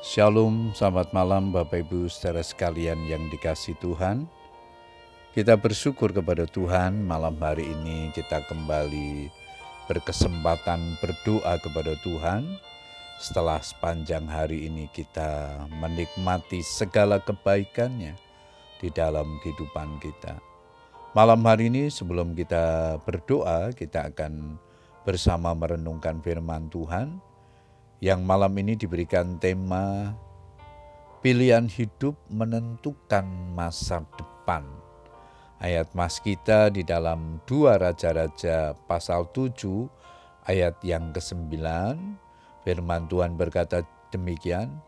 Shalom, selamat malam Bapak Ibu saudara sekalian yang dikasih Tuhan. Kita bersyukur kepada Tuhan malam hari ini kita kembali berkesempatan berdoa kepada Tuhan. Setelah sepanjang hari ini kita menikmati segala kebaikannya di dalam kehidupan kita. Malam hari ini sebelum kita berdoa, kita akan bersama merenungkan firman Tuhan yang malam ini diberikan tema pilihan hidup menentukan masa depan. Ayat mas kita di dalam dua Raja-Raja pasal 7 ayat yang ke-9 firman Tuhan berkata demikian,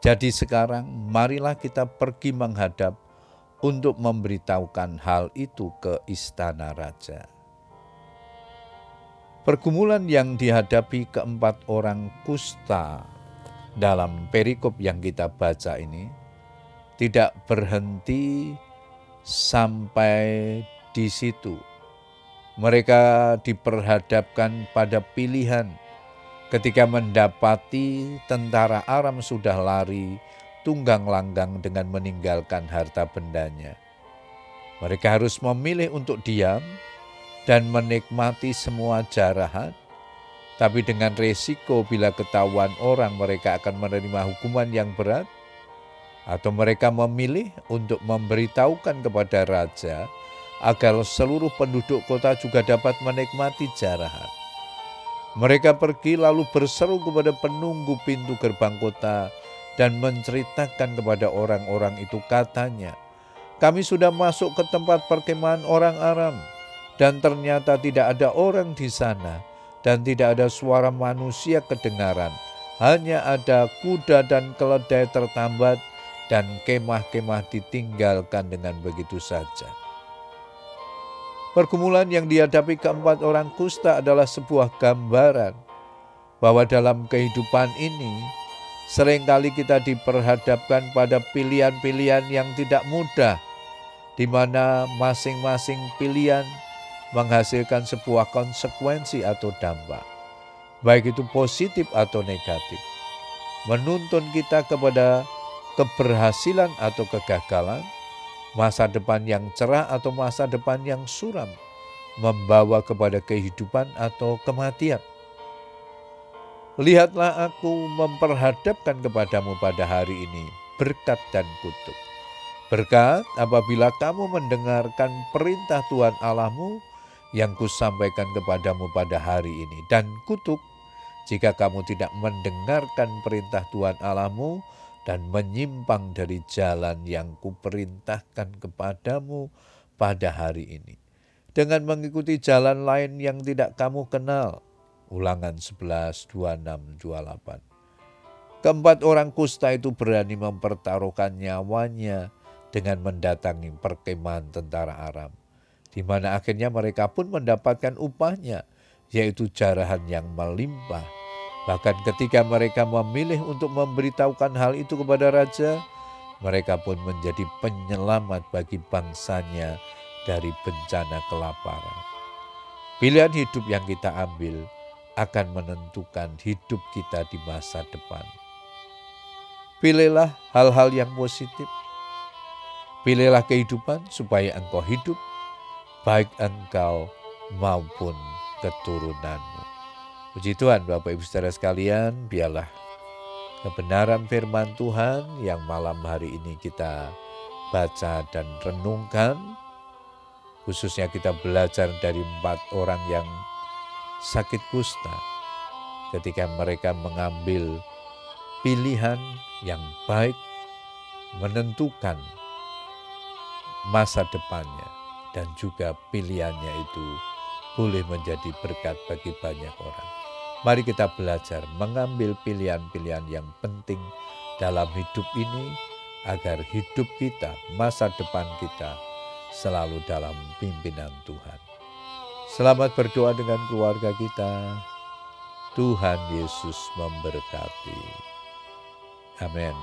jadi sekarang marilah kita pergi menghadap untuk memberitahukan hal itu ke istana raja. Pergumulan yang dihadapi keempat orang kusta dalam perikop yang kita baca ini tidak berhenti sampai di situ. Mereka diperhadapkan pada pilihan ketika mendapati tentara Aram sudah lari tunggang langgang dengan meninggalkan harta bendanya. Mereka harus memilih untuk diam dan menikmati semua jarahan, tapi dengan resiko bila ketahuan orang mereka akan menerima hukuman yang berat, atau mereka memilih untuk memberitahukan kepada raja agar seluruh penduduk kota juga dapat menikmati jarahan. Mereka pergi lalu berseru kepada penunggu pintu gerbang kota dan menceritakan kepada orang-orang itu katanya, kami sudah masuk ke tempat perkemahan orang Aram dan ternyata tidak ada orang di sana dan tidak ada suara manusia kedengaran. Hanya ada kuda dan keledai tertambat dan kemah-kemah ditinggalkan dengan begitu saja. Pergumulan yang dihadapi keempat orang kusta adalah sebuah gambaran bahwa dalam kehidupan ini sering kali kita diperhadapkan pada pilihan-pilihan yang tidak mudah, di mana masing-masing pilihan menghasilkan sebuah konsekuensi atau dampak, baik itu positif atau negatif, menuntun kita kepada keberhasilan atau kegagalan, masa depan yang cerah atau masa depan yang suram, membawa kepada kehidupan atau kematian. Lihatlah aku memperhadapkan kepadamu pada hari ini berkat dan kutuk. Berkat apabila kamu mendengarkan perintah Tuhan Allahmu yang kusampaikan kepadamu pada hari ini. Dan kutuk jika kamu tidak mendengarkan perintah Tuhan Allahmu dan menyimpang dari jalan yang kuperintahkan kepadamu pada hari ini. Dengan mengikuti jalan lain yang tidak kamu kenal. Ulangan 11, 26, 28. Keempat orang kusta itu berani mempertaruhkan nyawanya dengan mendatangi perkemahan tentara Aram di mana akhirnya mereka pun mendapatkan upahnya, yaitu jarahan yang melimpah. Bahkan ketika mereka memilih untuk memberitahukan hal itu kepada raja, mereka pun menjadi penyelamat bagi bangsanya dari bencana kelaparan. Pilihan hidup yang kita ambil akan menentukan hidup kita di masa depan. Pilihlah hal-hal yang positif. Pilihlah kehidupan supaya engkau hidup baik engkau maupun keturunanmu. Puji Tuhan Bapak Ibu saudara sekalian, biarlah kebenaran firman Tuhan yang malam hari ini kita baca dan renungkan, khususnya kita belajar dari empat orang yang sakit kusta ketika mereka mengambil pilihan yang baik menentukan masa depannya dan juga pilihannya itu boleh menjadi berkat bagi banyak orang. Mari kita belajar mengambil pilihan-pilihan yang penting dalam hidup ini agar hidup kita, masa depan kita selalu dalam pimpinan Tuhan. Selamat berdoa dengan keluarga kita. Tuhan Yesus memberkati. Amin.